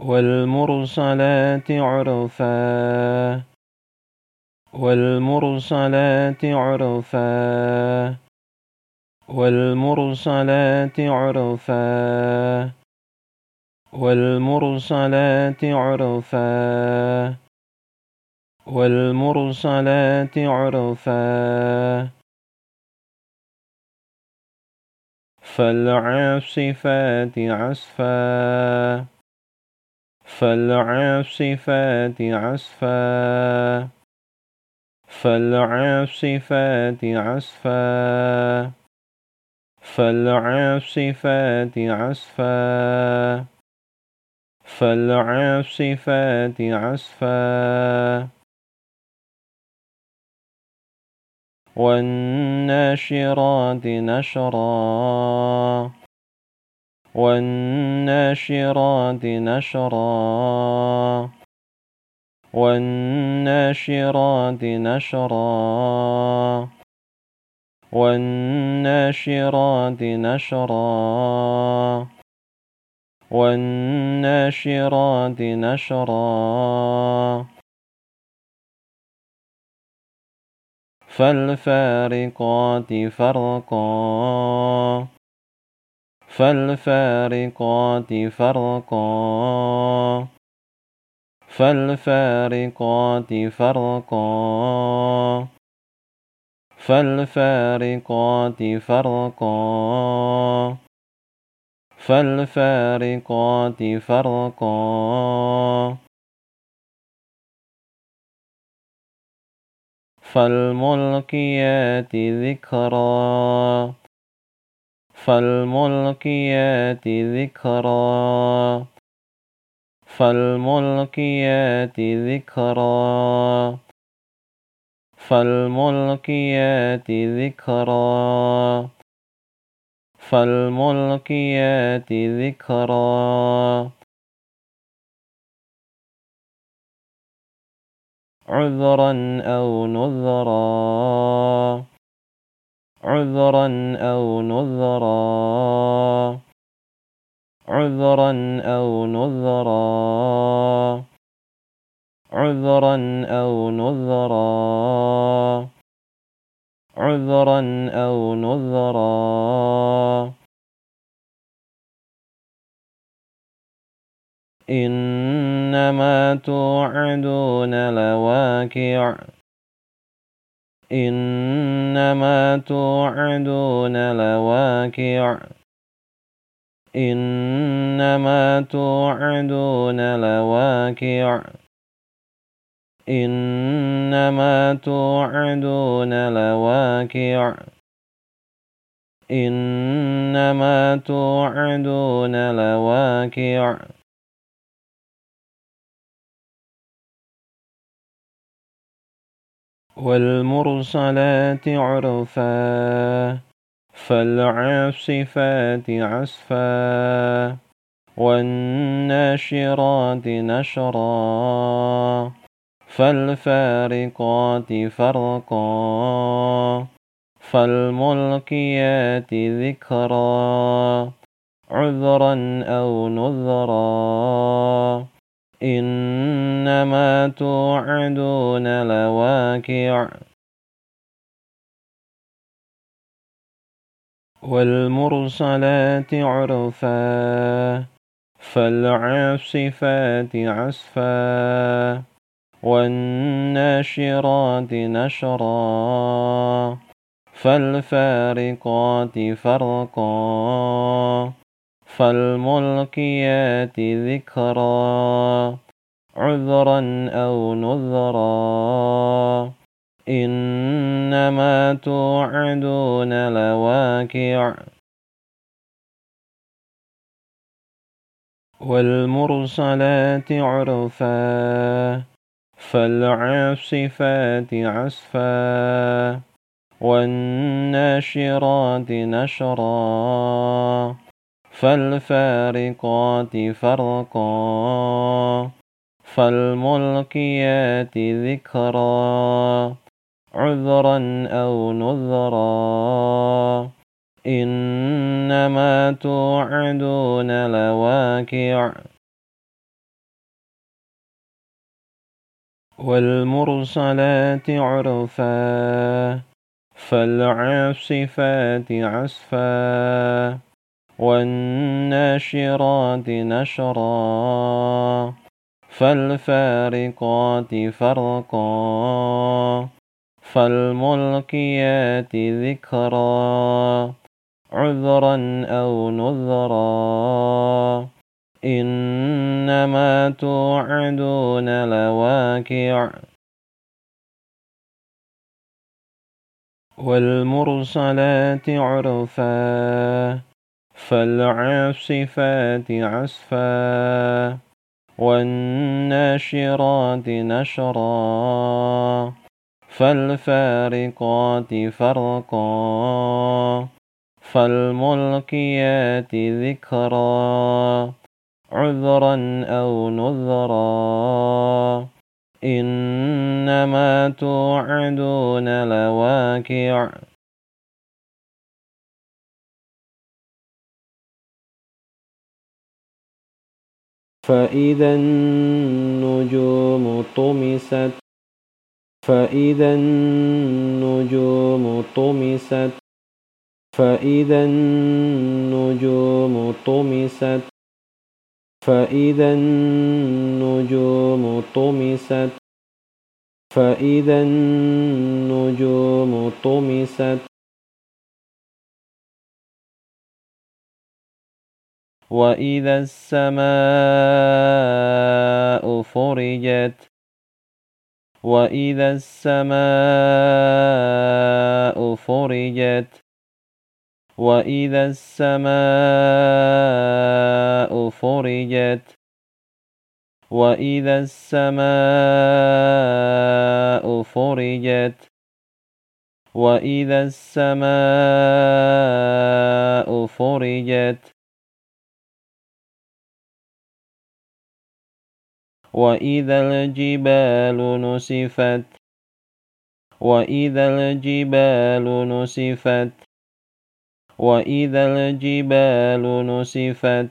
والمرسلات عرفا. والمرسلات عرفا. والمرسلات عرفا. والمرسلات عرفا. والمرسلات عرفا. فالعاصفات عصفا. فالعاصفات عصفا. فالعاصفات عصفا. فالعاصفات عصفا. فالعاصفات عصفا. والناشرات نشرا. والناشرات نشرا. والناشرات نشرا. والناشرات نشرا. والناشرات نشرا. فالفارقات فرقا. فالفارقات فرقا. فالفارقات فرقا. فالفارقات فرقا. فالفارقات فرقا. فالملقيات ذكرا. فالملقيات ذكرا. فالملقيات ذكرا. فالملقيات ذكرا. فالملقيات ذكرا. عذرا أو نذرا. عذرا أو نذرا. عذرا أو نذرا. عذرا أو نذرا. عذرا أو نذرا. إنما توعدون لواقع. إنما توعدون لواقع. إنما توعدون لواقع. إنما توعدون لواقع. إنما توعدون لواقع. والمرسلات عرفا فالعاصفات عصفا والناشرات نشرا فالفارقات فرقا فالملقيات ذكرا عذرا أو نذرا. إنما توعدون لواقع. والمرسلات عرفا فالعاصفات عصفا والناشرات نشرا فالفارقات فرقا. فالملقيات ذكرا عذرا أو نذرا. إنما توعدون لواقع. والمرسلات عرفا فالعاصفات عصفا. والناشرات نشرا. فالفارقات فرقا فالملقيات ذكرا عذرا أو نذرا. إنما توعدون لواقع. والمرسلات عرفا فالعاصفات عسفا والناشرات نشرا فالفارقات فرقا فالملقيات ذكرا عذرا أو نذرا. إنما توعدون لواكع والمرسلات عرفا. فالعاصفات عسفا والناشرات نشرا فالفارقات فرقا فالملقيات ذكرا عذرا أو نذرا إنما توعدون لواكع فإذا النجوم طمست فإذا النجوم طمست فإذا النجوم طمست فإذا النجوم طمست فإذا النجوم طمست. وإذا السماء فرجت وإذا السماء فرجت وإذا السماء فرجت وإذا السماء فرجت وإذا السماء فرجت وإذا الجبال نسفت وإذا الجبال نسفت وإذا الجبال نسفت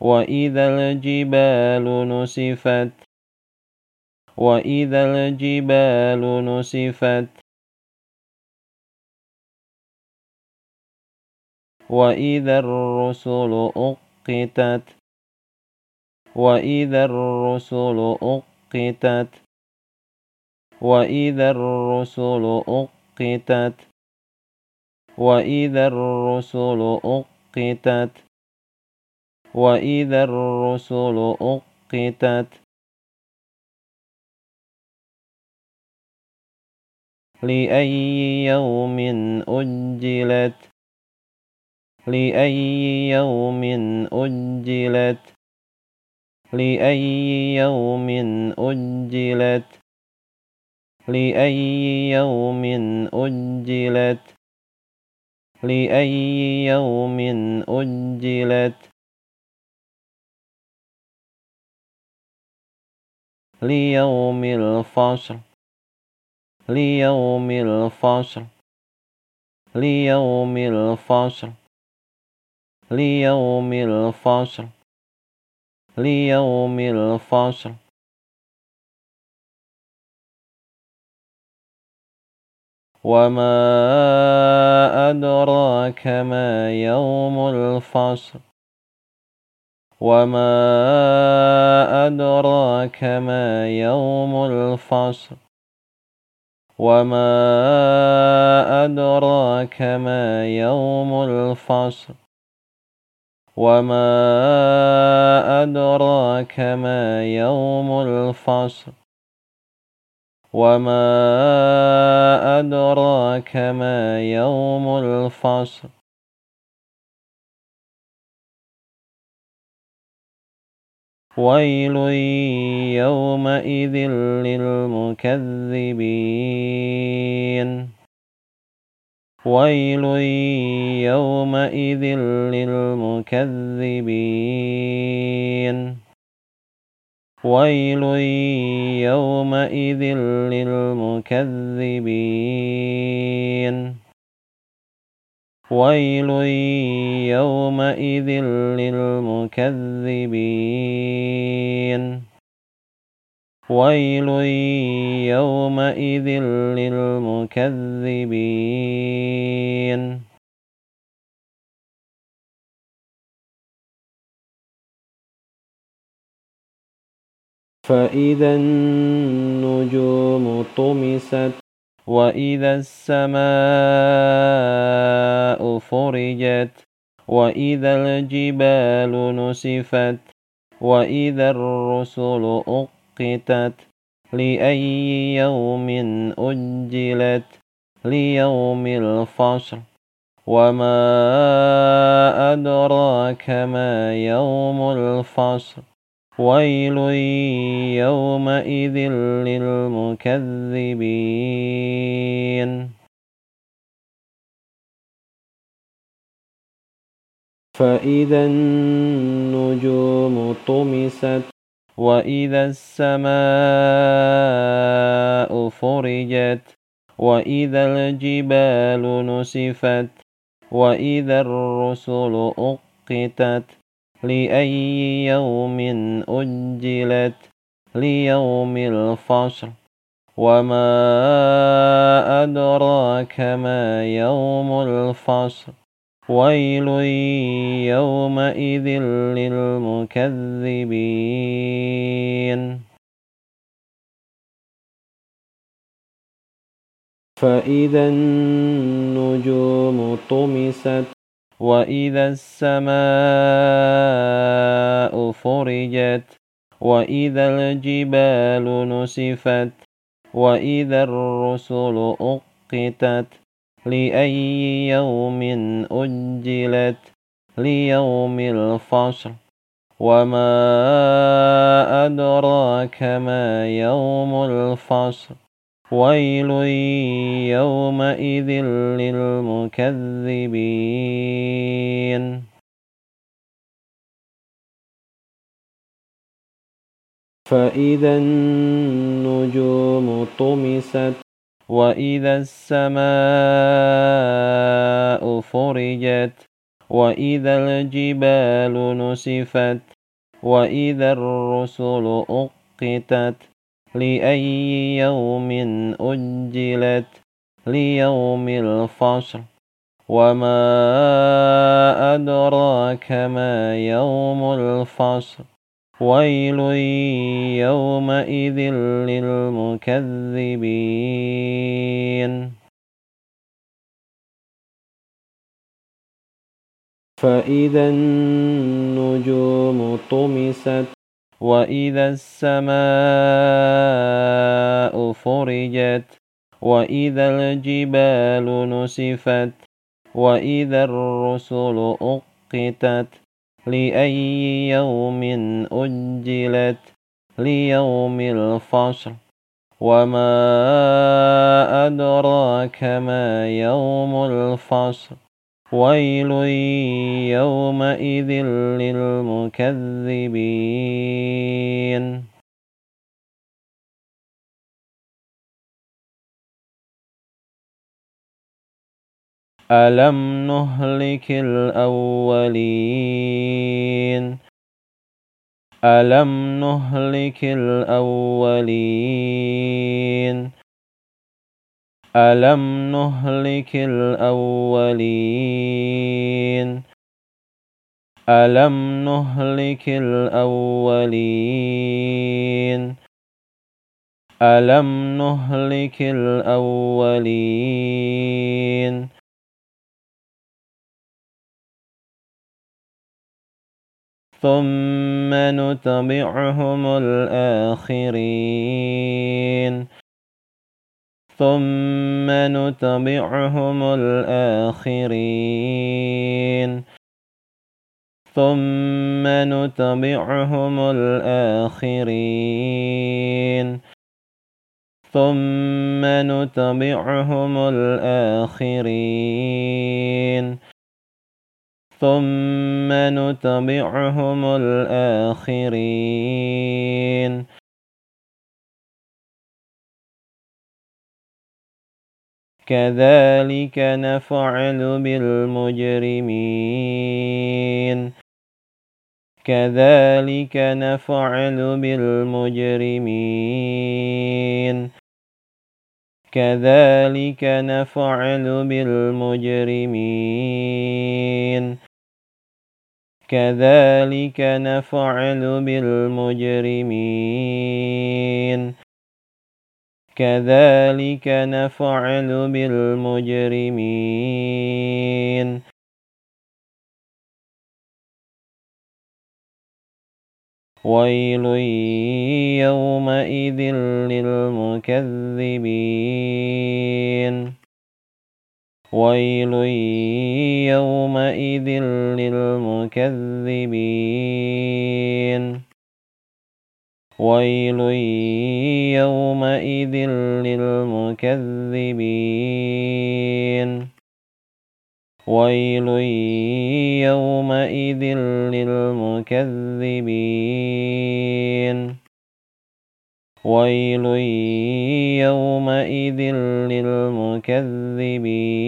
وإذا الجبال نسفت وإذا الجبال نسفت وإذا الرسل أقتت وإذا الرسل أقتت وإذا الرسل أقتت وإذا الرسل أقتت وإذا الرسل أقتت لأي يوم أجلت لأي يوم أجلت لأي يوم أجلت؟ لأي يوم أجلت؟ لأي يوم أجلت؟ ليوم الفصل ليوم الفصل ليوم الفصل ليوم الفصل. ليوم الفصل. وما أدراك ما يوم الفصل. وما أدراك ما يوم الفصل. وما أدراك ما يوم الفصل. وما أدراك ما يوم الفصل وما أدراك ما يوم الفصل ويل يومئذ للمكذبين ويل يومئذ للمكذبين. ويل يومئذ للمكذبين. ويل يومئذ للمكذبين. ويل يومئذ للمكذبين فإذا النجوم طمست وإذا السماء فرجت وإذا الجبال نسفت وإذا الرسل أقتت لأي يوم أجلت ليوم الفصل وما أدراك ما يوم الفصل ويل يومئذ للمكذبين فإذا النجوم طمست وإذا السماء فرجت وإذا الجبال نسفت وإذا الرسل أقتت لأي يوم أجلت ليوم الفصل وما أدراك ما يوم الفصل ويل يومئذ للمكذبين فإذا النجوم طمست وإذا السماء فرجت وإذا الجبال نسفت وإذا الرسل أقتت لأي يوم أجلت ليوم الفصل. وما أدراك ما يوم الفصل. ويل يومئذ للمكذبين. فإذا النجوم طمست وإذا السماء فرجت وإذا الجبال نسفت وإذا الرسل أقتت لأي يوم أجلت ليوم الفصل وما أدراك ما يوم الفصل ويل يومئذ للمكذبين فإذا النجوم طمست وإذا السماء فرجت وإذا الجبال نسفت وإذا الرسل أقتت لأي يوم أجلت ليوم الفصل. وما أدراك ما يوم الفصل. ويل يومئذ للمكذبين. ألم نهلك الأولين ألم نهلك الأولين ألم نهلك الأولين ألم نهلك الأولين ألم نهلك الأولين ثم نتبعهم الآخرين ثم نتبعهم الآخرين ثم نتبعهم الآخرين ثم نتبعهم الآخرين ثم نتبعهم الآخرين كذلك نفعل بالمجرمين كذلك نفعل بالمجرمين كذلك نفعل بالمجرمين كذلك نفعل بالمجرمين. كذلك نفعل بالمجرمين. ويل يومئذ للمكذبين. ويل يومئذ للمكذبين ويل يومئذ للمكذبين ويل يومئذ للمكذبين ويل يومئذ للمكذبين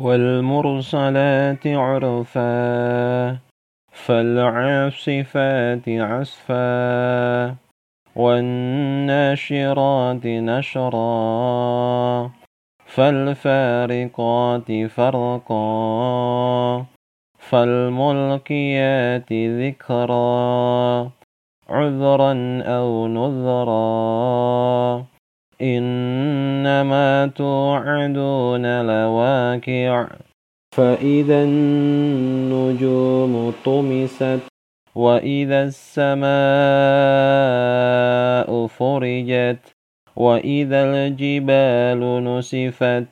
والمرسلات عرفا فالعاصفات عصفا والناشرات نشرا فالفارقات فرقا فالملقيات ذكرا عذرا أو نذرا. إنما توعدون لواكع فإذا النجوم طمست وإذا السماء فرجت وإذا الجبال نسفت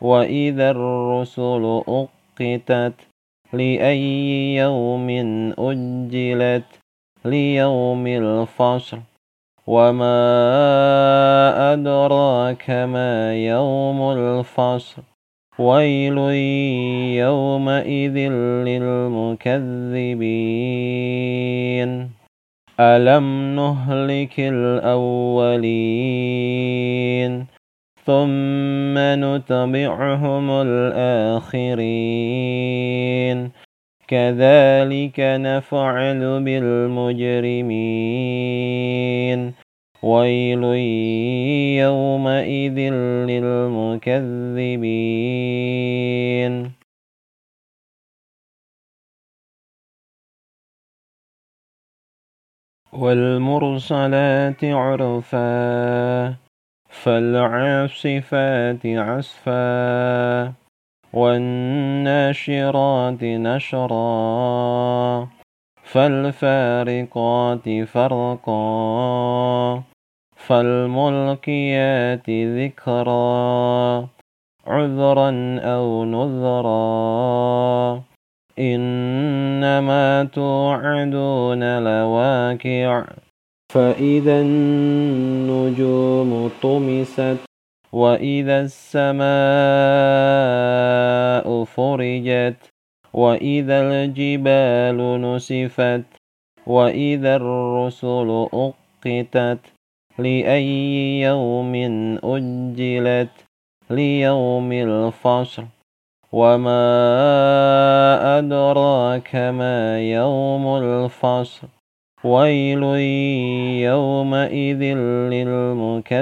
وإذا الرسل أقتت لأي يوم أجلت ليوم الفصل. وما أدراك ما يوم الفصل ويل يومئذ للمكذبين ألم نهلك الأولين ثم نتبعهم الآخرين كذلك نفعل بالمجرمين. ويل يومئذ للمكذبين. والمرسلات عرفا فالعاصفات عصفا. والناشرات نشرا فالفارقات فرقا فالملقيات ذكرا عذرا أو نذرا. إنما توعدون لواكع فإذا النجوم طمست وإذا السماء فرجت وإذا الجبال نسفت وإذا الرسل أقتت لأي يوم أجلت ليوم الفصل وما أدراك ما يوم الفصل ويل يومئذ للمكذبين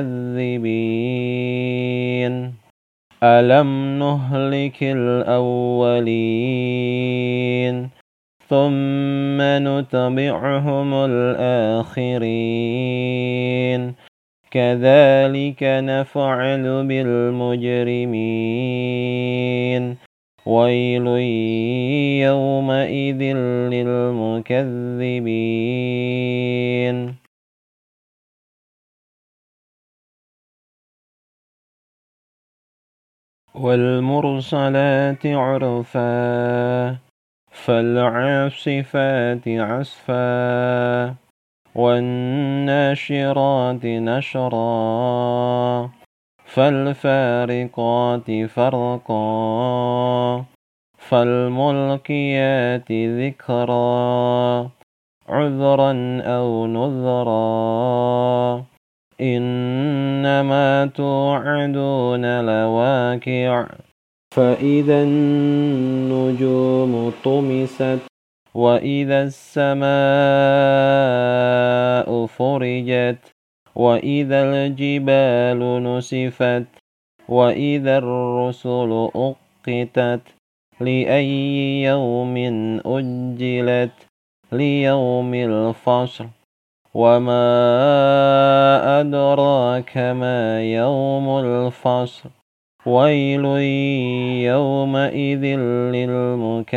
ألم نهلك الأولين ثم نتبعهم الآخرين كذلك نفعل بالمجرمين ويل يومئذ للمكذبين والمرسلات عرفا فالعاصفات عصفا والناشرات نشرا فالفارقات فرقا فالملقيات ذكرا عذرا أو نذرا. إنما توعدون لواكع فإذا النجوم طمست وإذا السماء فرجت وإذا الجبال نسفت وإذا الرسل أقتت لأي يوم أجلت ليوم الفصل وما أدراك ما يوم الفصل ويل يومئذ للمكذبين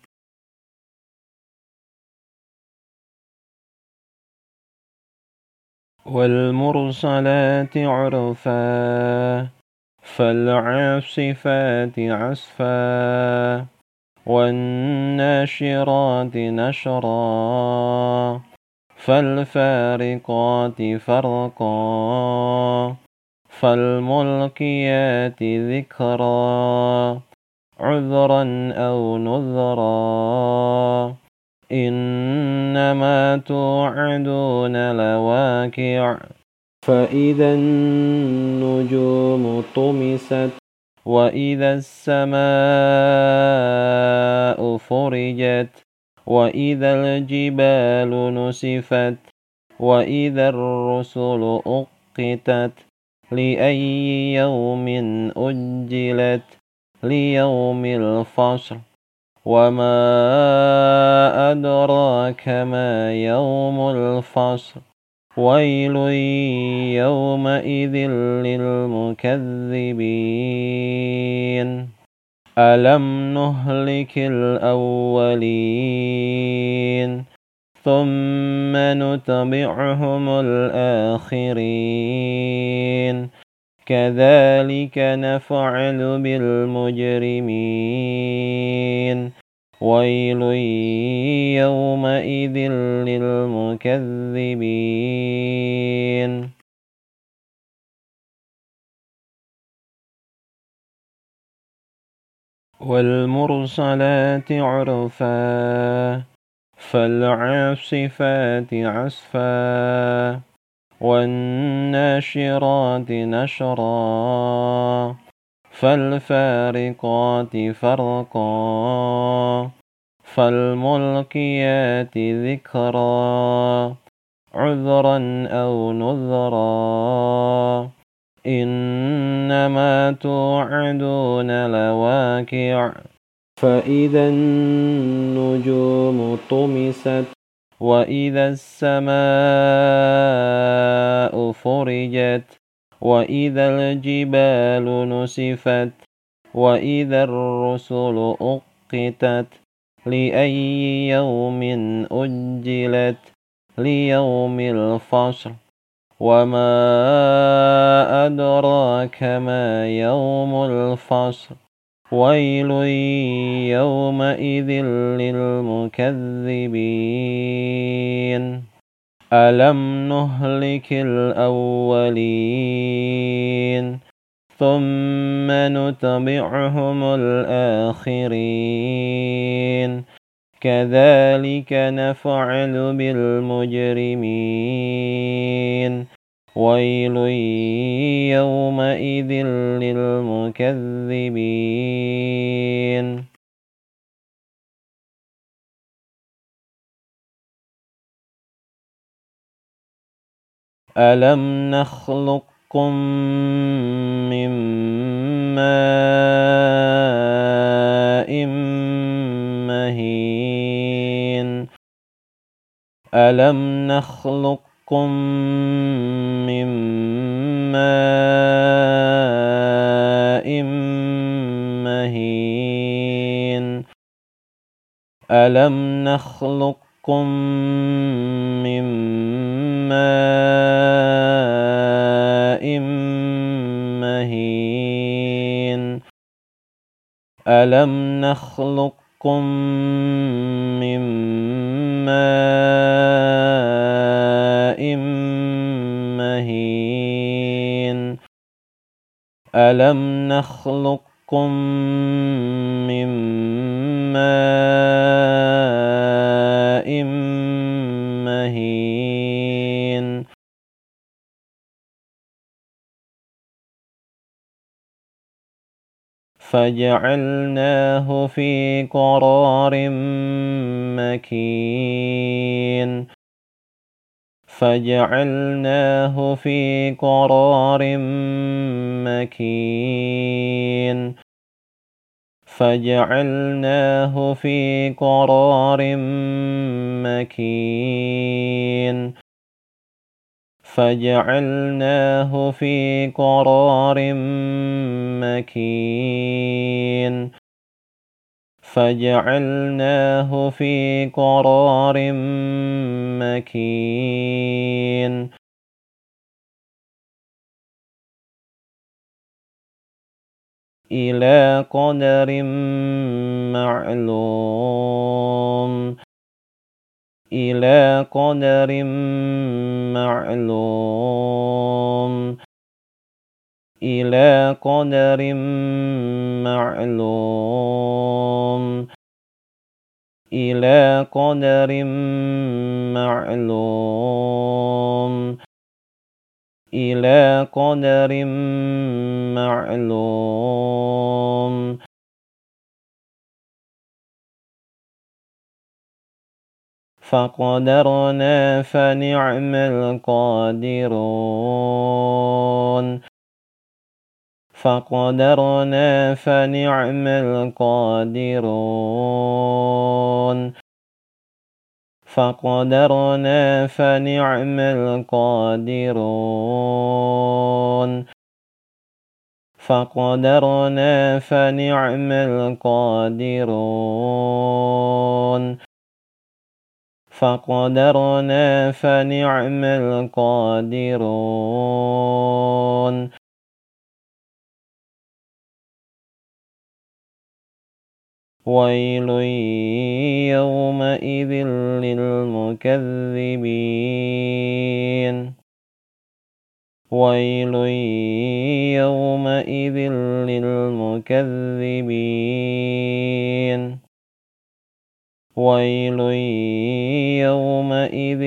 والمرسلات عرفا فالعاصفات عصفا والناشرات نشرا فالفارقات فرقا فالملقيات ذكرا عذرا أو نذرا. إنما توعدون لواكع فإذا النجوم طمست وإذا السماء فرجت وإذا الجبال نسفت وإذا الرسل أقتت لأي يوم أجلت ليوم الفصل. وما أدراك ما يوم الفصل ويل يومئذ للمكذبين ألم نهلك الأولين ثم نتبعهم الآخرين كذلك نفعل بالمجرمين. ويل يومئذ للمكذبين. والمرسلات عرفا فالعاصفات عصفا. والناشرات نشرا فالفارقات فرقا فالملقيات ذكرا عذرا أو نذرا. إنما توعدون لواكع فإذا النجوم طمست وإذا السماء فرجت وإذا الجبال نسفت وإذا الرسل أقتت لأي يوم أجلت ليوم الفصل وما أدراك ما يوم الفصل ويل يومئذ للمكذبين ألم نهلك الأولين ثم نتبعهم الآخرين كذلك نفعل بالمجرمين ويل يومئذ للمكذبين ألم نخلقكم من ماء مهين ألم نخلق خلقكم من ماء مهين ألم نخلقكم من ماء مهين ألم نخلقكم من ماء مهين. ألم نخلقكم من ماء مهين؟ فجعلناه في قرار مكين. فجعلناه في قرار مكين. فجعلناه في قرار مكين. فجعلناه في قرار مكين. فجعلناه في قرار مكين. إلى قدر معلوم. إلى قدر معلوم. إلى قدر معلوم. إلى قدر معلوم. إلى قدر معلوم. فقدرنا فنعم القادرون فقدرنا فنعم القادرون فقدرنا فنعم القادرون فقدرنا فنعم القادرون فقدرنا فنعم القادرون ويل يومئذ للمكذبين ويل يومئذ للمكذبين ويل يومئذ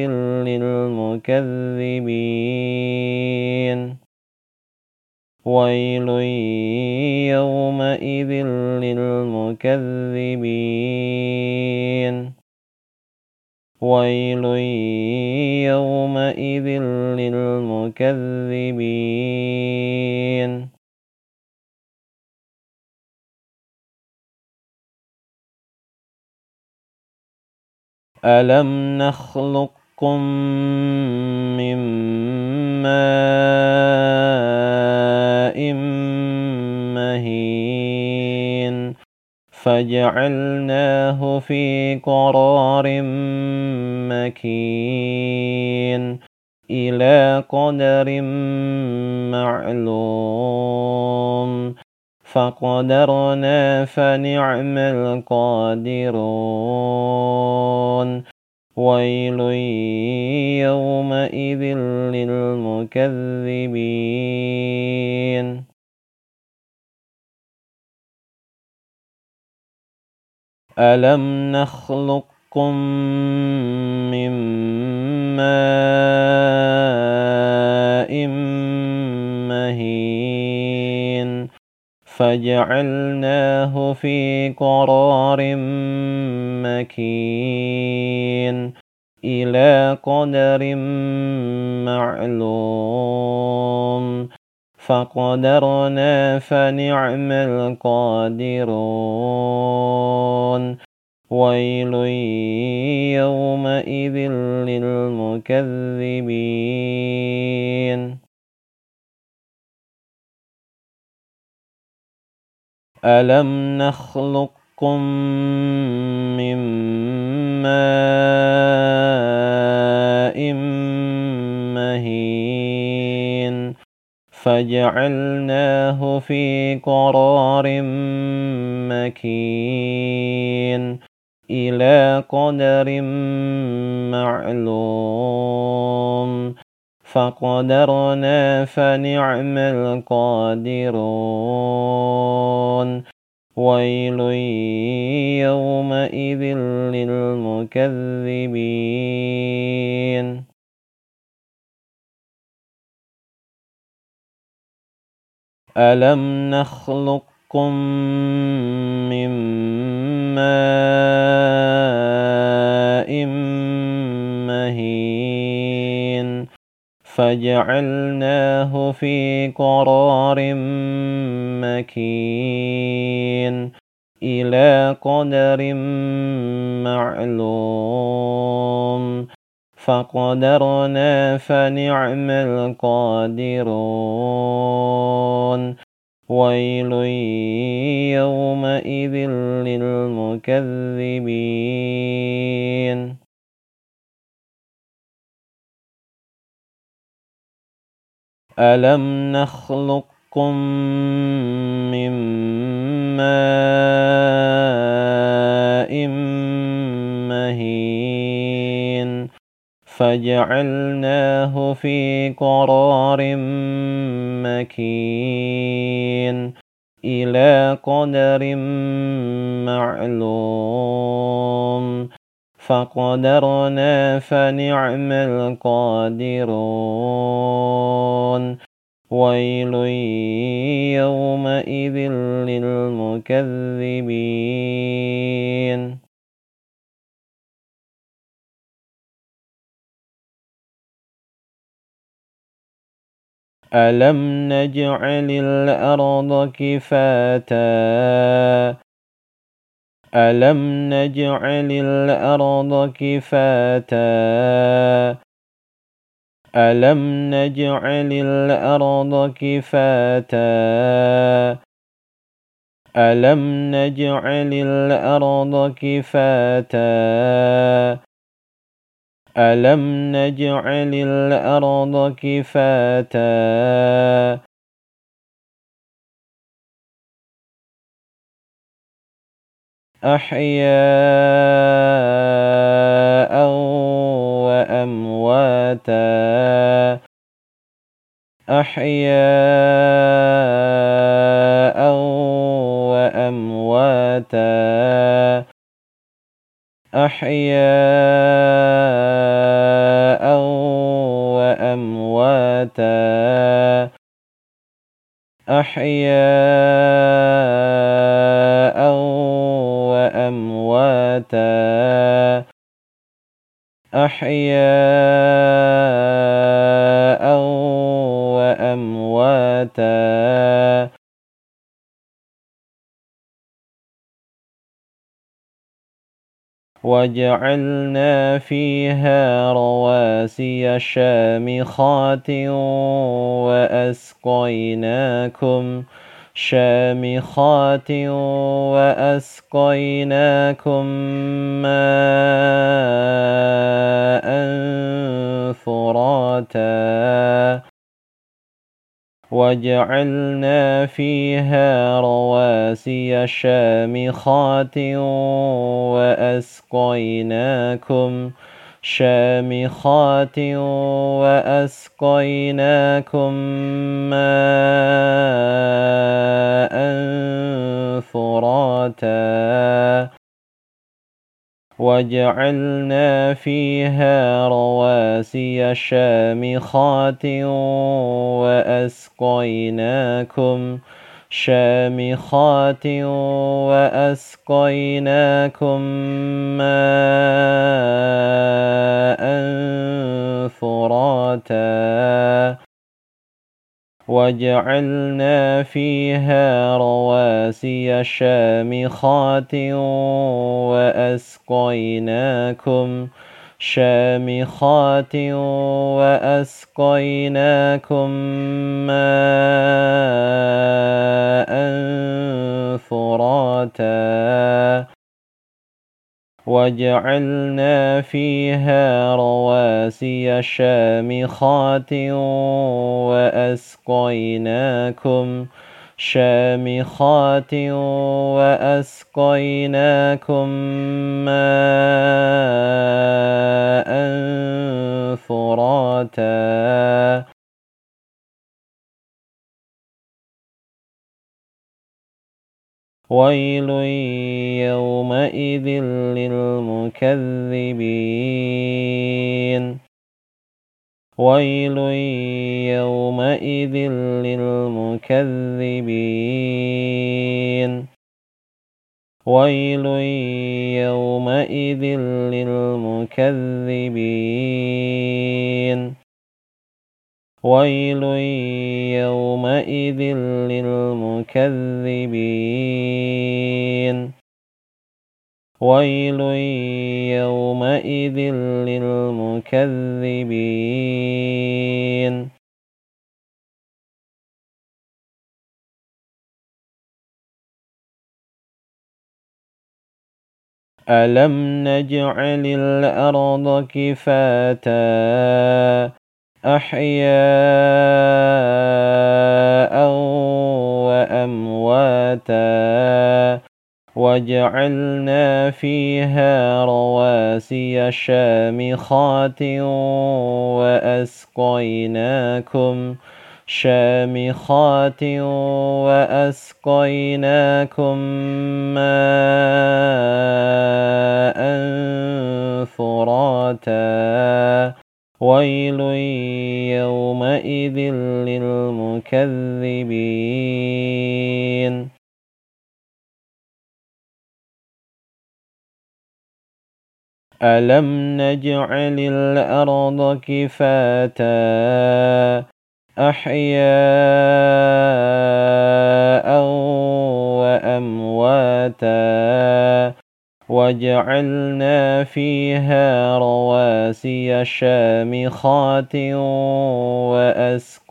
للمكذبين ويل يومئذ للمكذبين ويل يومئذ للمكذبين ألم نخلقكم من ماء مهين فجعلناه في قرار مكين إلى قدر معلوم فقدرنا فنعم القادرون ويل يومئذ للمكذبين ألم نخلقكم من ماء مهين فجعلناه في قرار مكين إلى قدر معلوم. فقدرنا فنعم القادرون. ويل يومئذ للمكذبين. ألم نخلقكم من ماء مهين فجعلناه في قرار مكين إلى قدر معلوم فقدرنا فنعم القادرون ويل يومئذ للمكذبين ألم نخلقكم من ماء مهين فجعلناه في قرار مكين إلى قدر معلوم. فقدرنا فنعم القادرون. ويل يومئذ للمكذبين. ألم نخلقكم من ماء مهين فجعلناه في قرار مكين إلى قدر معلوم فقدرنا فنعم القادرون ويل يومئذ للمكذبين ألم نجعل الأرض كفاتا ألم نجعل الأرض كفاتا؟ ألم نجعل الأرض كفاتا؟ ألم نجعل الأرض كفاتا؟ ألم نجعل الأرض كفاتا؟ أحياء وأمواتا. أحياء وأمواتا. أحياء وأمواتا. أحياء وأمواتا أحياء وأمواتا. وجعلنا فيها رواسي شامخات وأسقيناكم شامخات وأسقيناكم ماء فراتا وجعلنا فيها رواسي شامخات وأسقيناكم شامخات وأسقيناكم ماء فراتا وجعلنا فيها رواسي شامخات وأسقيناكم شامخات وأسقيناكم ماء فراتا وجعلنا فيها رواسي شامخات وأسقيناكم شامخات وأسقيناكم ماء فراتا وجعلنا فيها رواسي شامخات وأسقيناكم شامخات وأسقيناكم ماء فراتا. ويل يومئذ للمكذبين. ويل يومئذ للمكذبين ويل يومئذ للمكذبين ويل يومئذ للمكذبين ويل يومئذ للمكذبين ألم نجعل الأرض كفاتا أحياء وأمواتا وجعلنا فيها رواسي شامخات وأسقيناكم شامخات وأسقيناكم ماء فراتا. ويل يومئذ للمكذبين. ألم نجعل الأرض كفاتا أحياء وأمواتا وجعلنا فيها رواسي شامخات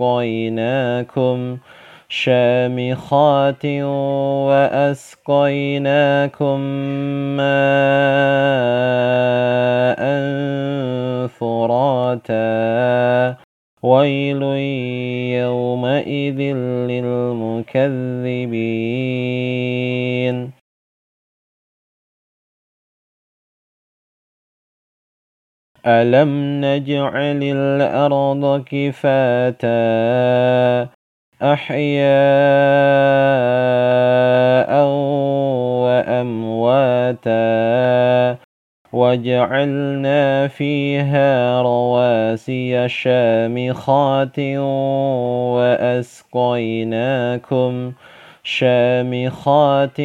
وأسقيناكم شامخات وأسقيناكم ماء فراتا. ويل يومئذ للمكذبين. ألم نجعل الأرض كفاتا أحياء وأمواتا وجعلنا فيها رواسي شامخات وأسقيناكم شامخات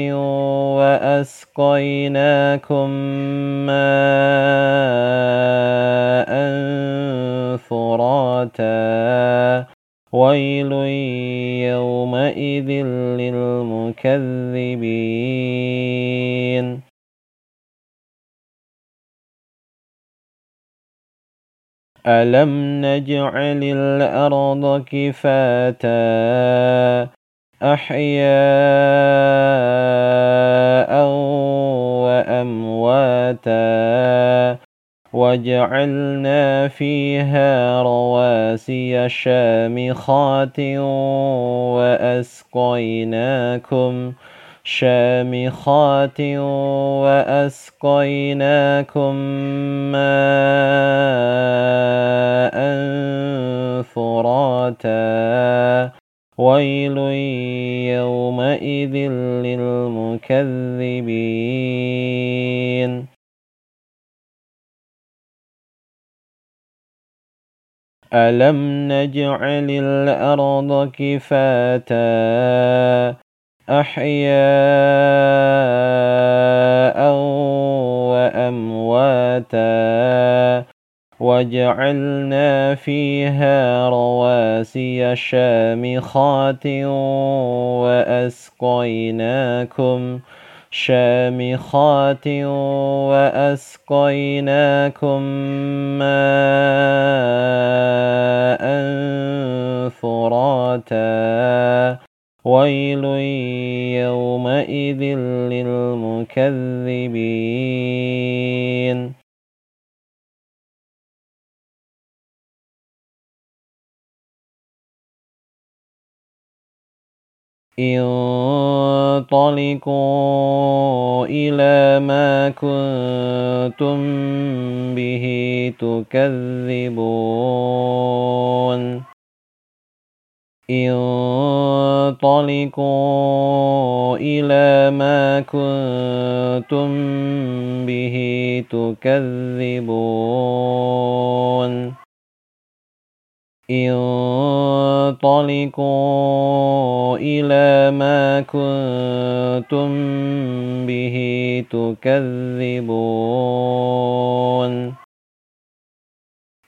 وأسقيناكم ماء فراتا ويل يومئذ للمكذبين ألم نجعل الأرض كفاتا أحياء وأمواتا وجعلنا فيها رواسي شامخات وأسقيناكم شامخات وأسقيناكم ماء فراتا. ويل يومئذ للمكذبين. ألم نجعل الأرض كفاتا أحياء وأمواتا وجعلنا فيها رواسي شامخات وأسقيناكم شامخات وأسقيناكم ماء فراتا. ويل يومئذ للمكذبين. انطلقوا إلى ما كنتم به تكذبون. انطلقوا إلى ما كنتم به تكذبون. انطلقوا إلى ما كنتم به تكذبون.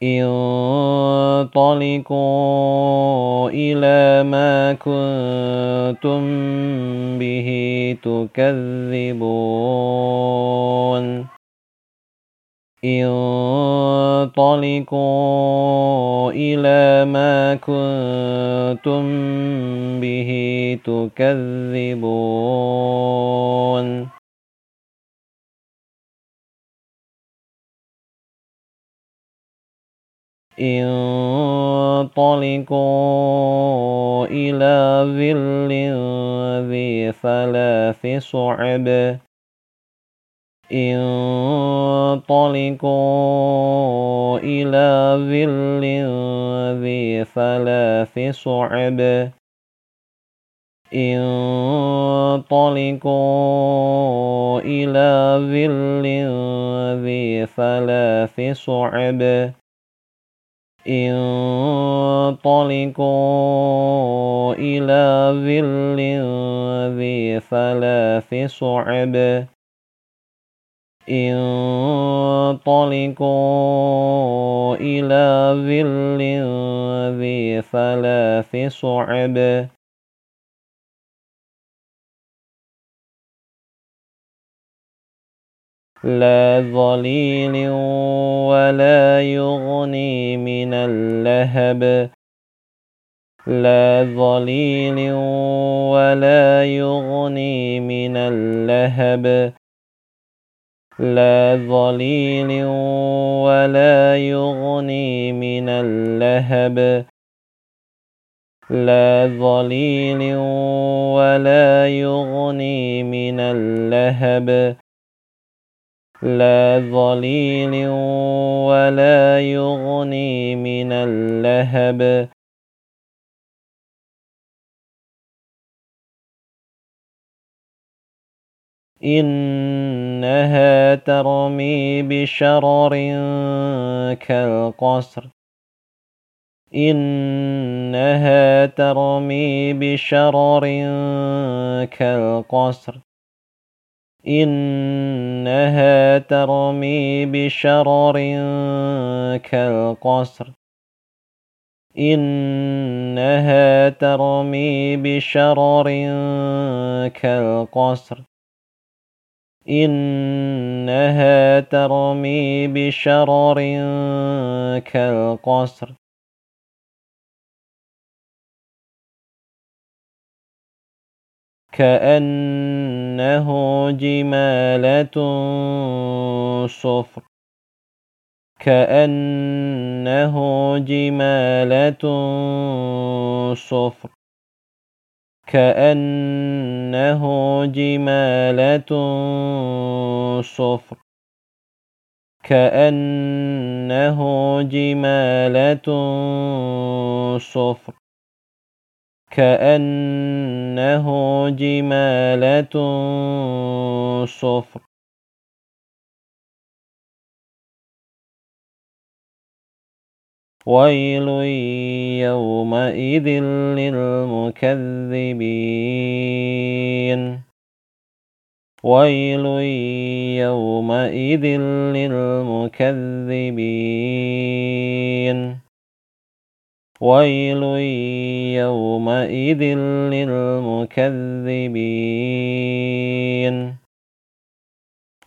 انطلقوا إلى ما كنتم به تكذبون. انطلقوا إلى ما كنتم به تكذبون. انطلقوا إلى ظل ذي ثلاث صعب. انطلقوا إلى ظل ذي ثلاث صعب. انطلقوا إلى ظل ذي ثلاث صعب. انطلقوا إلى ظل ذي ثلاث صعب. انطلقوا إلى ظل ذي ثلاث صعب. لا ظليل ولا يغني من اللهب. لا ظليل ولا يغني من اللهب. لا ظليل ولا يغني من اللهب. لا ظليل ولا يغني من اللهب. لا ظليل ولا يغني من اللهب. إنها ترمي بشرر كالقصر. إنها ترمي بشرر كالقصر. إنها ترمي بشرر كالقصر. إنها ترمي بشرر كالقصر. إنها ترمي بشرر كالقصر. كأنه جمالة صفر. كأنه جمالة صفر. كأنه جمالة صفر. كأنه جمالة صفر. كأنه جمالة صفر. ويل يومئذ للمكذبين ويل يومئذ للمكذبين ويل يومئذ للمكذبين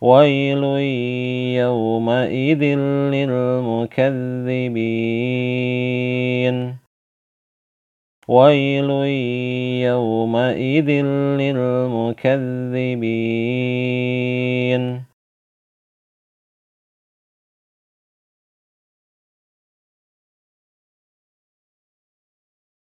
ويل يومئذ للمكذبين ويل يومئذ للمكذبين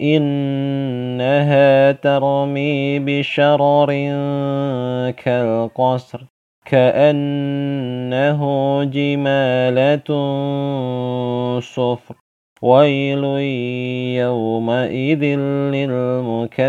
إنها ترمي بشرر كالقصر كأنه جمالة صفر. ويل يومئذ للمكذبين.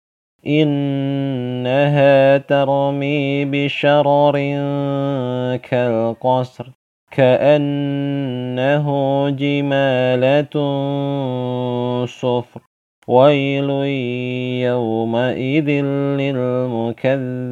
إنها ترمي بشرر كالقصر كأنه جمالة صفر. ويل يومئذ للمكذبين.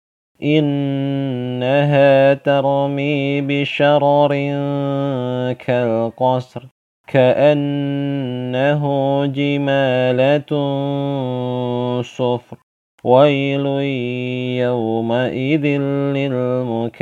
إنها ترمي بشرر كالقصر كأنه جمالة صفر. ويل يومئذ للمكذبين.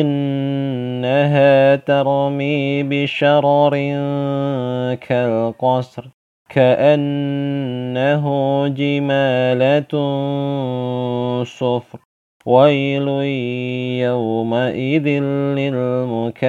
إنها ترمي بشرر كالقصر كأنه جمالة صفر. ويل يومئذ للمكذبين.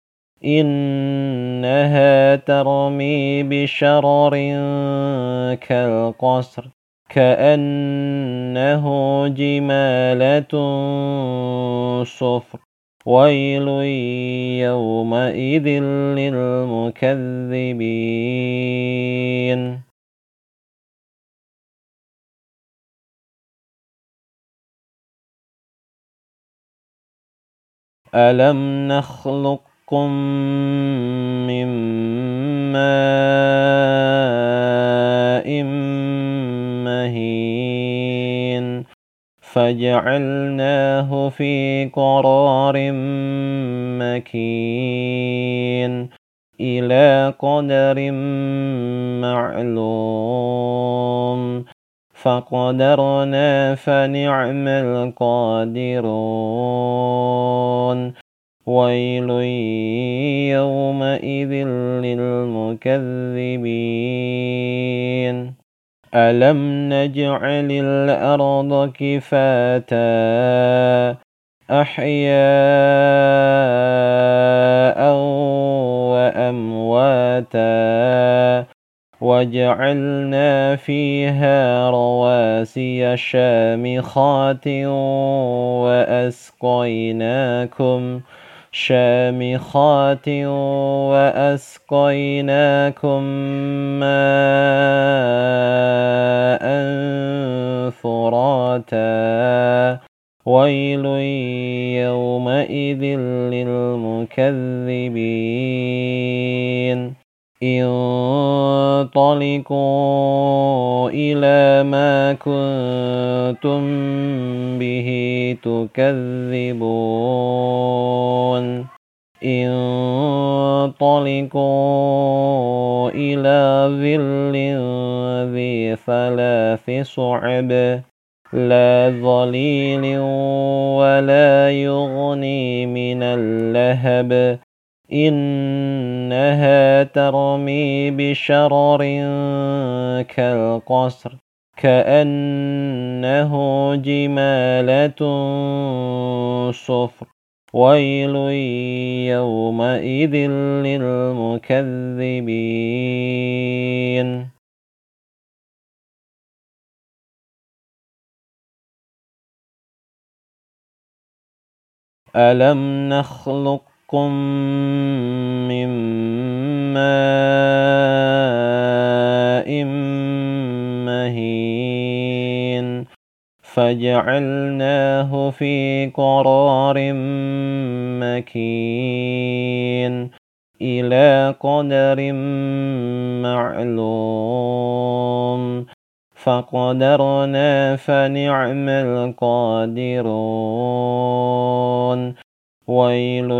إنها ترمي بشرر كالقصر كأنه جمالة صفر. ويل يومئذ للمكذبين. ألم نخلق خلقكم من ماء مهين فجعلناه في قرار مكين إلى قدر معلوم فقدرنا فنعم القادرون ويل يومئذ للمكذبين ألم نجعل الأرض كفاتا أحياء وأمواتا وجعلنا فيها رواسي شامخات وأسقيناكم شامخات وأسقيناكم ماء فراتا. ويل يومئذ للمكذبين. انطلقوا إلى ما كنتم به تكذبون. انطلقوا إلى ظل ذي ثلاث صعب لا ظليل ولا يغني من اللهب. إنها ترمي بشرر كالقصر كأنه جمالة صفر. ويل يومئذ للمكذبين. ألم نخلق خلقكم من ماء مهين فجعلناه في قرار مكين إلى قدر معلوم فقدرنا فنعم القادرون ويل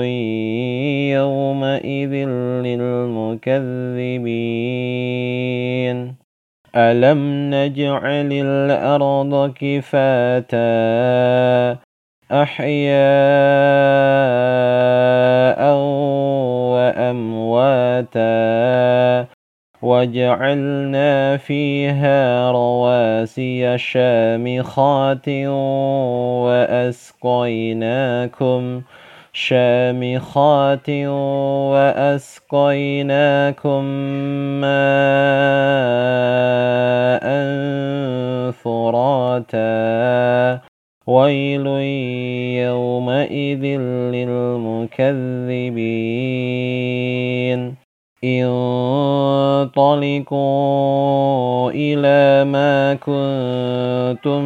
يومئذ للمكذبين. ألم نجعل الأرض كفاتا؟ أحياء وأمواتا. وجعلنا فيها رواسي شامخات وأسقيناكم شامخات وأسقيناكم ماء فراتا. ويل يومئذ للمكذبين. انطلقوا إلى ما كنتم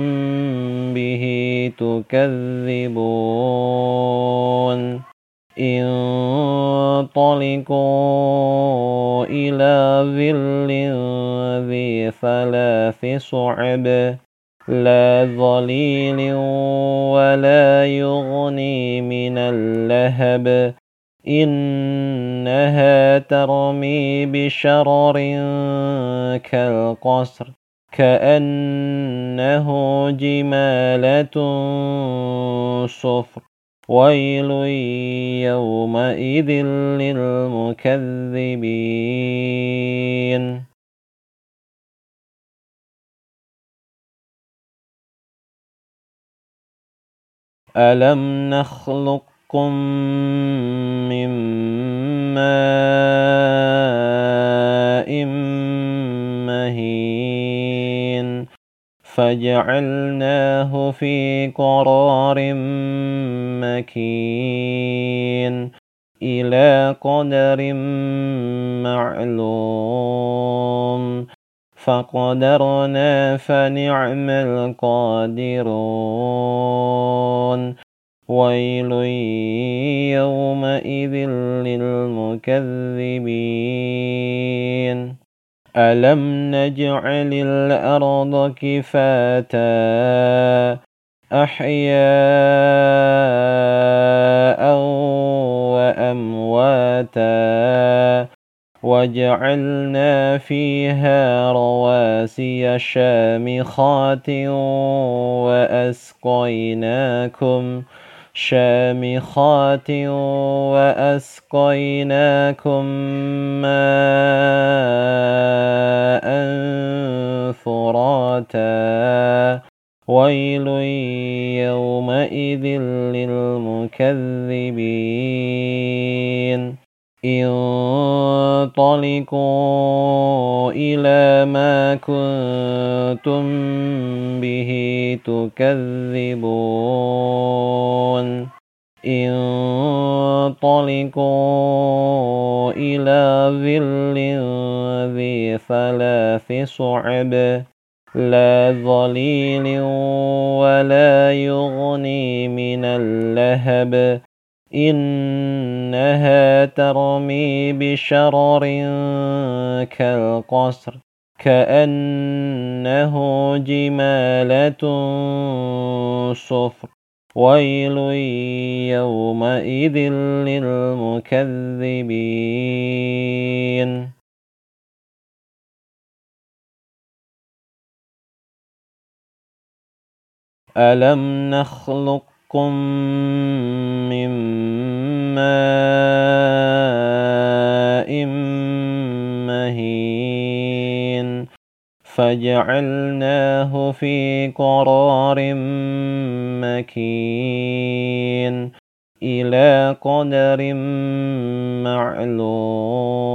به تكذبون. انطلقوا إلى ظل ذي ثلاث صعب لا ظليل ولا يغني من اللهب. إنها ترمي بشرر كالقصر كأنه جمالة صفر. ويل يومئذ للمكذبين. ألم نخلق خلقكم من ماء مهين فجعلناه في قرار مكين إلى قدر معلوم فقدرنا فنعم القادرون ويل يومئذ للمكذبين. ألم نجعل الأرض كفاتا؟ أحياء وأمواتا. وجعلنا فيها رواسي شامخات وأسقيناكم شامخات وأسقيناكم ماء فراتا. ويل يومئذ للمكذبين. انطلقوا إلى ما كنتم به تكذبون. انطلقوا إلى ظل ذي ثلاث صعب لا ظليل ولا يغني من اللهب. إنها ترمي بشرر كالقصر كأنه جمالة صفر. ويل يومئذ للمكذبين. ألم نخلق خلقكم من ماء مهين فجعلناه في قرار مكين إلى قدر معلوم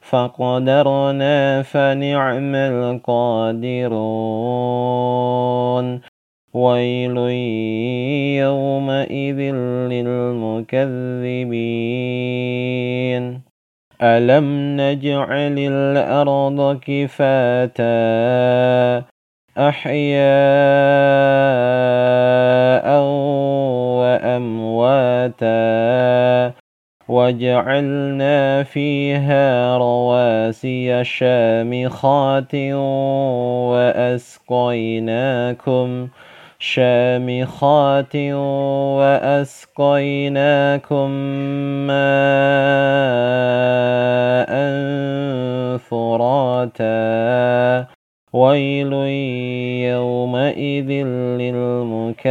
فقدرنا فنعم القادرون ويل يومئذ للمكذبين. ألم نجعل الأرض كفاتا؟ أحياء وأمواتا. وجعلنا فيها رواسي شامخات وأسقيناكم شامخات وأسقيناكم ماء فراتا. ويل يومئذ للمكذبين.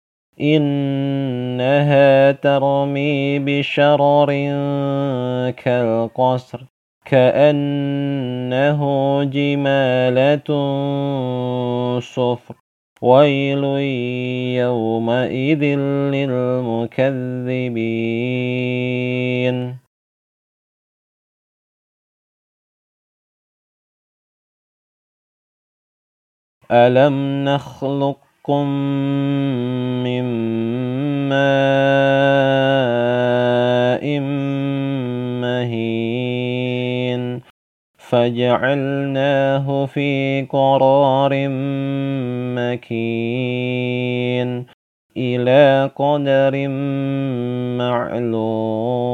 إنها ترمي بشرر كالقصر كأنه جمالة صفر. ويل يومئذ للمكذبين. ألم نخلقكم من ماء مهين فجعلناه في قرار مكين إلى قدر معلوم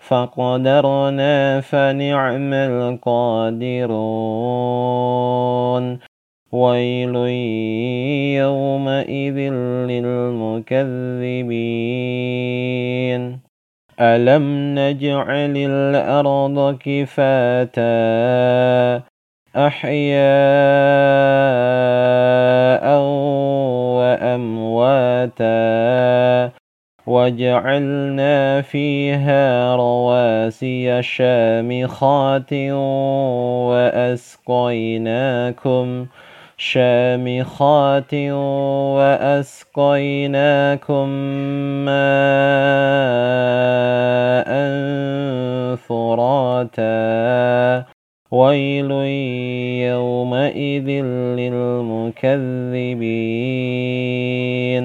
فقدرنا فنعم القادرون ويل يومئذ للمكذبين ألم نجعل الأرض كفاتا أحياء وأمواتا وجعلنا فيها رواسي شامخات وأسقيناكم شامخات وأسقيناكم ماء فراتا. ويل يومئذ للمكذبين.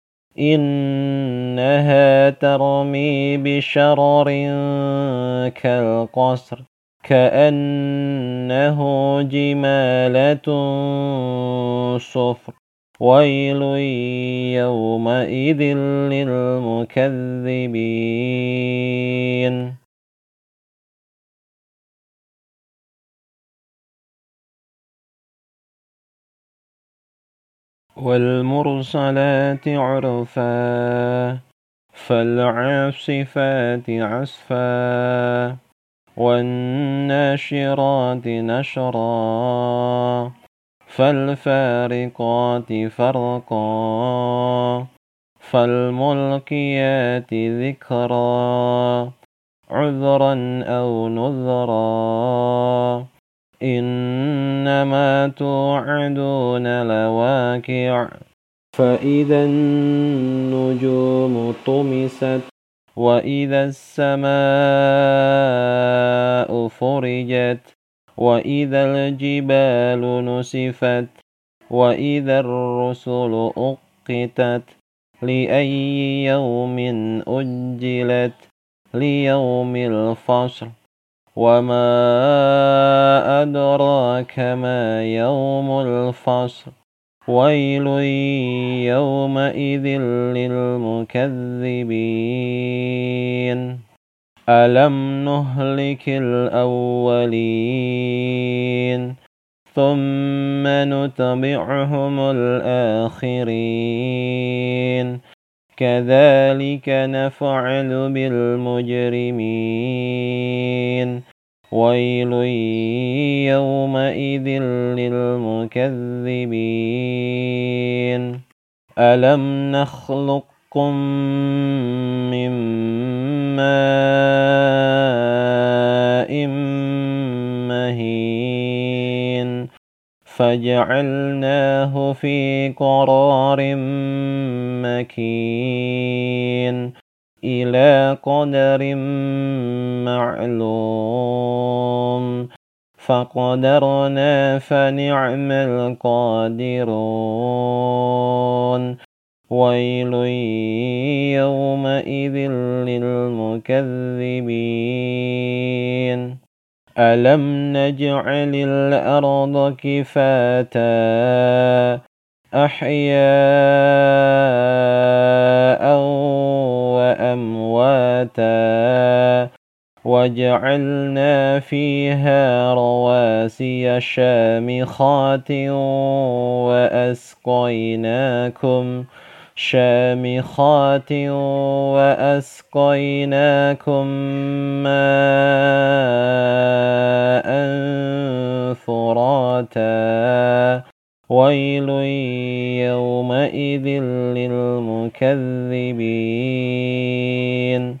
إنها ترمي بشرر كالقصر كأنه جمالة صفر. ويل يومئذ للمكذبين. والمرسلات عرفا فالعاصفات عصفا والناشرات نشرا فالفارقات فرقا فالملقيات ذكرا عذرا أو نذرا. إنما توعدون لواقع. فإذا النجوم طمست وإذا السماء فرجت وإذا الجبال نسفت وإذا الرسل أقتت لأي يوم أجلت ليوم الفصل. وما أدراك ما يوم الفصل ويل يومئذ للمكذبين ألم نهلك الأولين ثم نتبعهم الآخرين كذلك نفعل بالمجرمين. ويل يومئذ للمكذبين. ألم نخلقكم من ماء مهين؟ فجعلناه في قرار مكين. إلى قدر معلوم. فقدرنا فنعم القادرون. ويل يومئذ للمكذبين. ألم نجعل الأرض كفاتا أحياء وأمواتا وجعلنا فيها رواسي شامخات وأسقيناكم شامخات وأسقيناكم ماء فراتا. ويل يومئذ للمكذبين.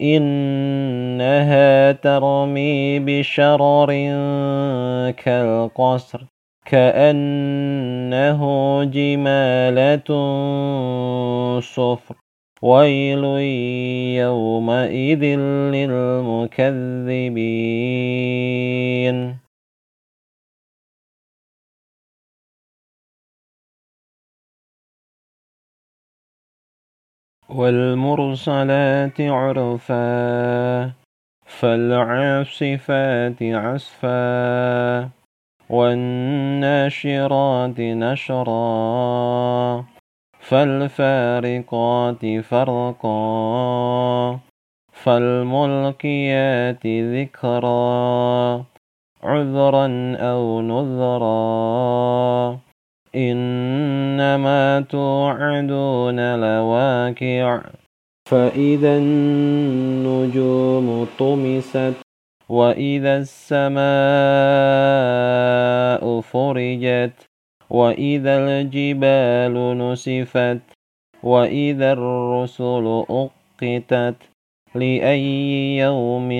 إنها ترمي بشرر كالقصر كأنه جمالة صفر. ويل يومئذ للمكذبين. والمرسلات عرفا فالعاصفات عصفا والناشرات نشرا فالفارقات فرقا فالملقيات ذكرا عذرا أو نذرا. إنما توعدون لواقع. فإذا النجوم طمست وإذا السماء فرجت وإذا الجبال نسفت وإذا الرسل أقتت لأي يوم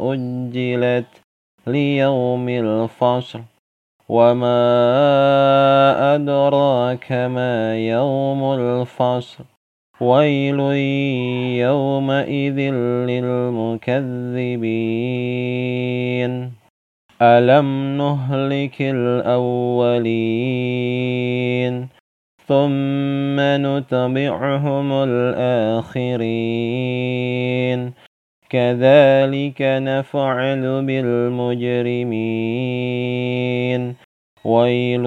أجلت ليوم الفصل. وما أدراك ما يوم الفصل ويل يومئذ للمكذبين ألم نهلك الأولين ثم نتبعهم الآخرين كذلك نفعل بالمجرمين. ويل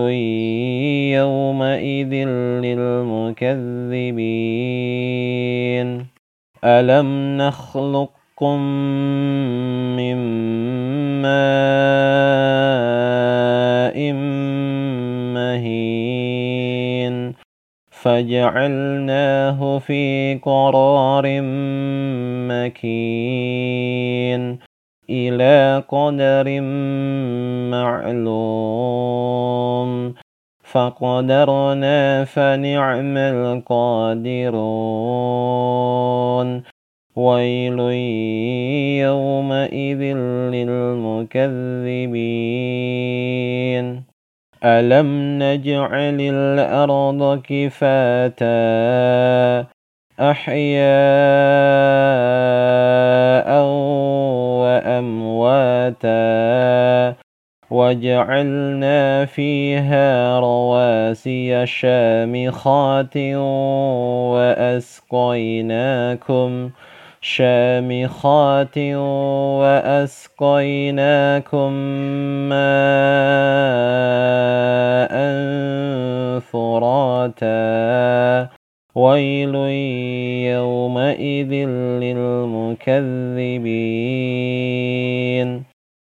يومئذ للمكذبين. ألم نخلقكم من ماء فجعلناه في قرار مكين إلى قدر معلوم. فقدرنا فنعم القادرون. ويل يومئذ للمكذبين. ألم نجعل الأرض كفاتا أحياء وأمواتا وجعلنا فيها رواسي شامخات وأسقيناكم شامخات وأسقيناكم ماء فراتا. ويل يومئذ للمكذبين.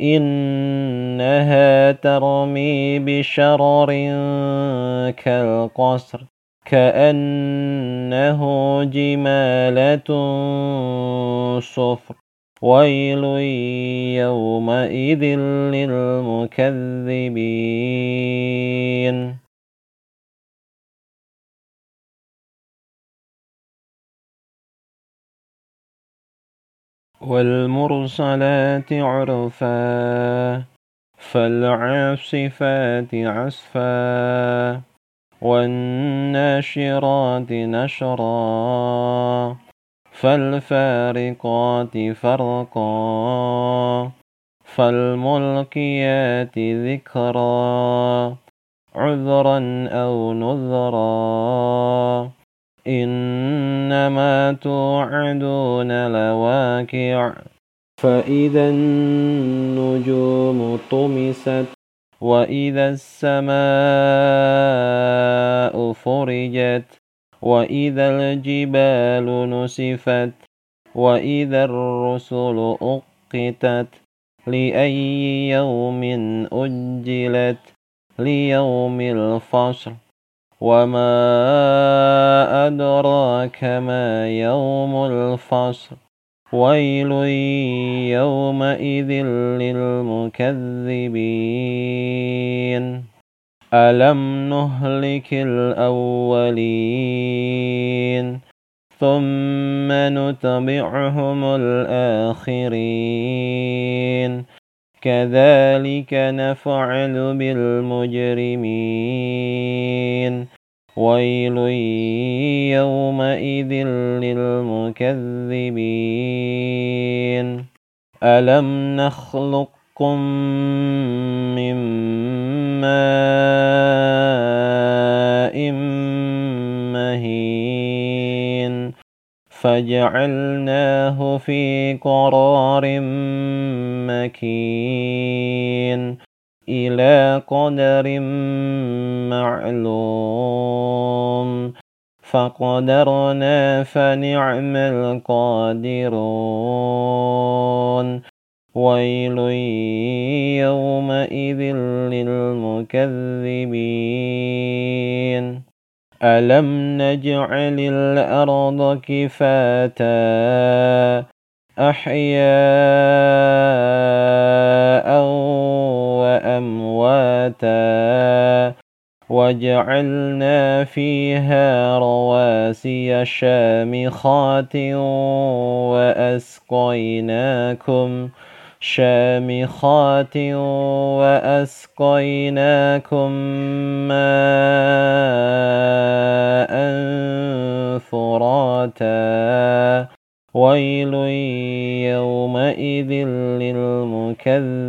إنها ترمي بشرر كالقصر كأنه جمالة صفر. ويل يومئذ للمكذبين. والمرسلات عرفا فالعاصفات عصفا والناشرات نشرا فالفارقات فرقا فالملقيات ذكرا عذرا أو نذرا. إنما توعدون لواكع فإذا النجوم طمست وإذا السماء فرجت وإذا الجبال نسفت وإذا الرسل أقتت لأي يوم أجلت ليوم الفصل. وما أدراك ما يوم الفصل ويل يومئذ للمكذبين ألم نهلك الأولين ثم نتبعهم الآخرين كذلك نفعل بالمجرمين. ويل يومئذ للمكذبين. ألم نخلقكم من ماء مهين؟ فجعلناه في قرار مكين إلى قدر معلوم. فقدرنا فنعم القادرون. ويل يومئذ للمكذبين. ألم نجعل الأرض كفاتا أحياء وأمواتا وجعلنا فيها رواسي شامخات وأسقيناكم شامخات وأسقيناكم ماء فراتا. ويل يومئذ للمكذبين.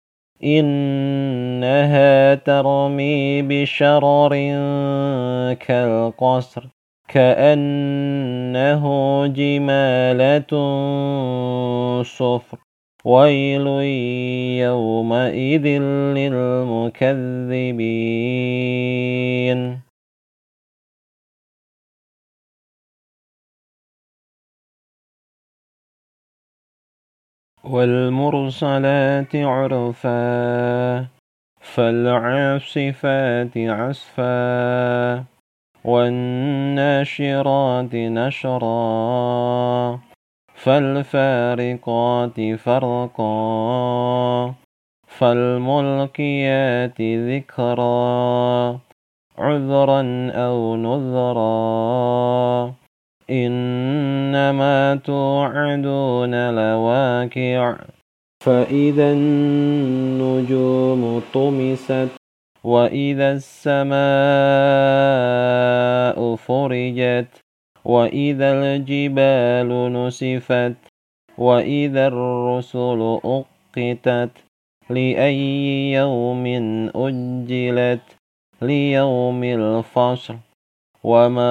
إنها ترمي بشرر كالقصر كأنه جمالة صفر. ويل يومئذ للمكذبين. والمرسلات عرفا فالعاصفات عصفا والناشرات نشرا فالفارقات فرقا فالملقيات ذكرا عذرا أو نذرا. إنما توعدون لواكع فإذا النجوم طمست وإذا السماء فرجت وإذا الجبال نسفت وإذا الرسل أقتت لأي يوم أجلت ليوم الفصل. وما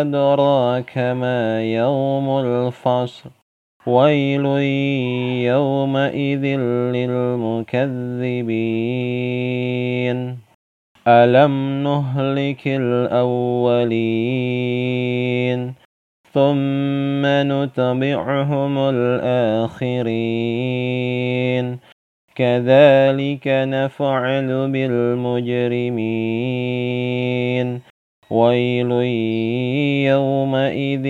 أدراك ما يوم الفصل ويل يومئذ للمكذبين ألم نهلك الأولين ثم نتبعهم الآخرين كذلك نفعل بالمجرمين. ويل يومئذ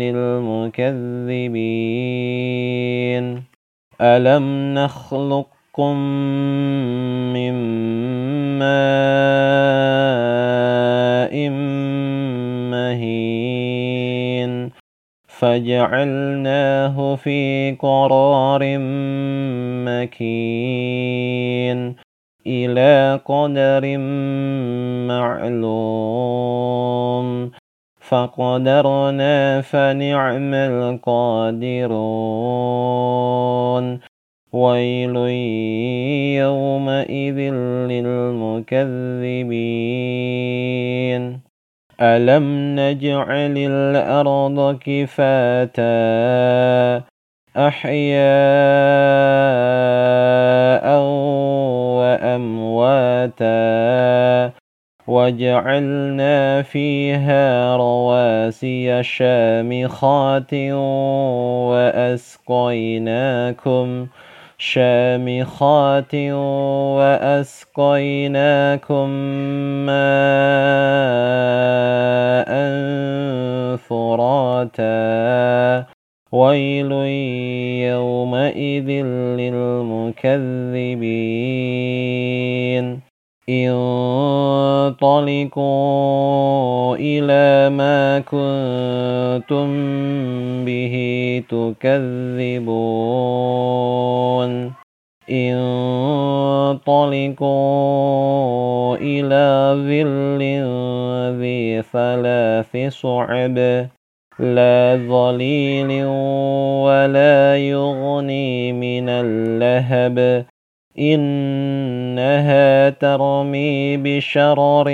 للمكذبين. ألم نخلقكم من ماء مهين؟ فجعلناه في قرار مكين إلى قدر معلوم. فقدرنا فنعم القادرون. ويل يومئذ للمكذبين. ألم نجعل الأرض كفاتا أحياء وأمواتا وجعلنا فيها رواسي شامخات وأسقيناكم شامخات وأسقيناكم ماء ويل يومئذ للمكذبين انطلقوا إلى ما كنتم به تكذبون انطلقوا إلى ظل ذي ثلاث صعب بشرر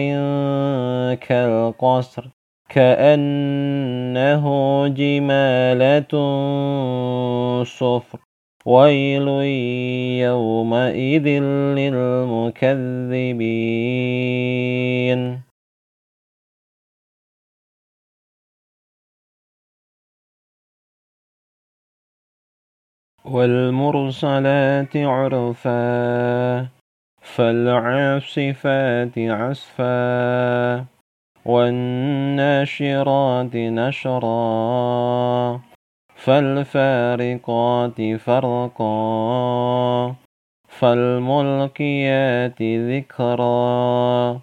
كالقصر كأنه جمالة صفر ويل يومئذ للمكذبين. والمرسلات عرفا فالعاصفات عصفا والناشرات نشرا فالفارقات فرقا فالملقيات ذكرا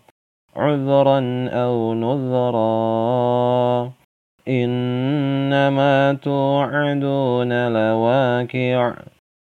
عذرا أو نذرا إنما توعدون لواقع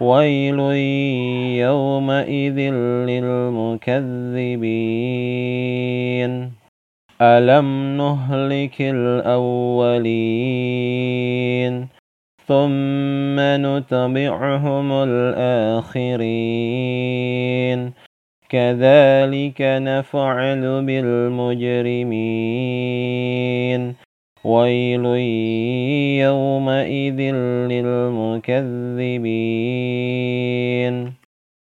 ويل يومئذ للمكذبين ألم نهلك الأولين ثم نتبعهم الآخرين كذلك نفعل بالمجرمين ويل يومئذ للمكذبين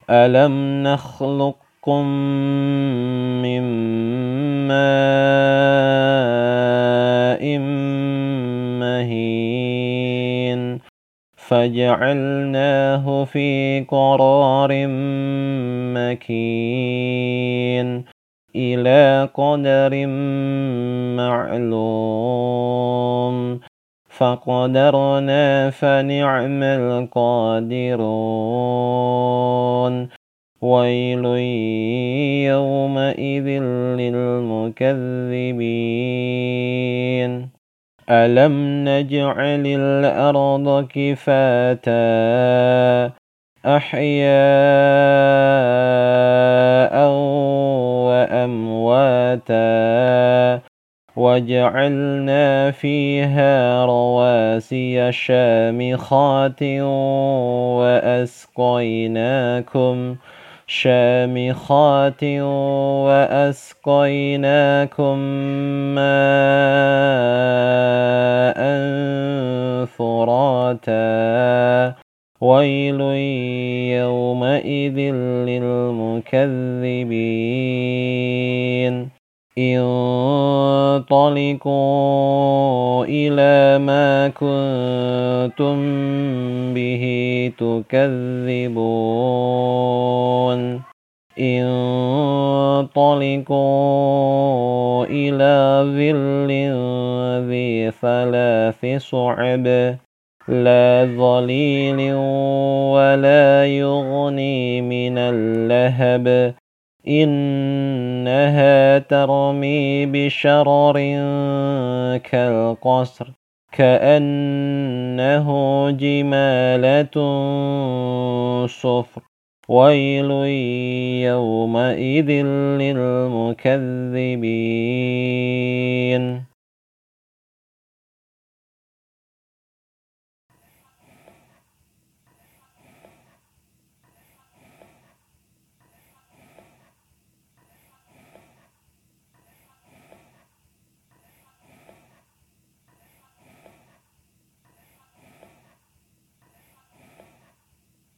ألم نخلقكم من ماء مهين فجعلناه في قرار مكين إلى قدر معلوم. فقدرنا فنعم القادرون. ويل يومئذ للمكذبين. ألم نجعل الأرض كفاتا؟ أحياء وأمواتا وجعلنا فيها رواسي شامخات وأسقيناكم شامخات وأسقيناكم ماء فراتا ويل يومئذ للمكذبين انطلقوا إلى ما كنتم به تكذبون انطلقوا إلى ظل ذي ثلاث صعب لا ظليل ولا يغني من اللهب. إنها ترمي بشرر كالقصر كأنه جمالة صفر. ويل يومئذ للمكذبين.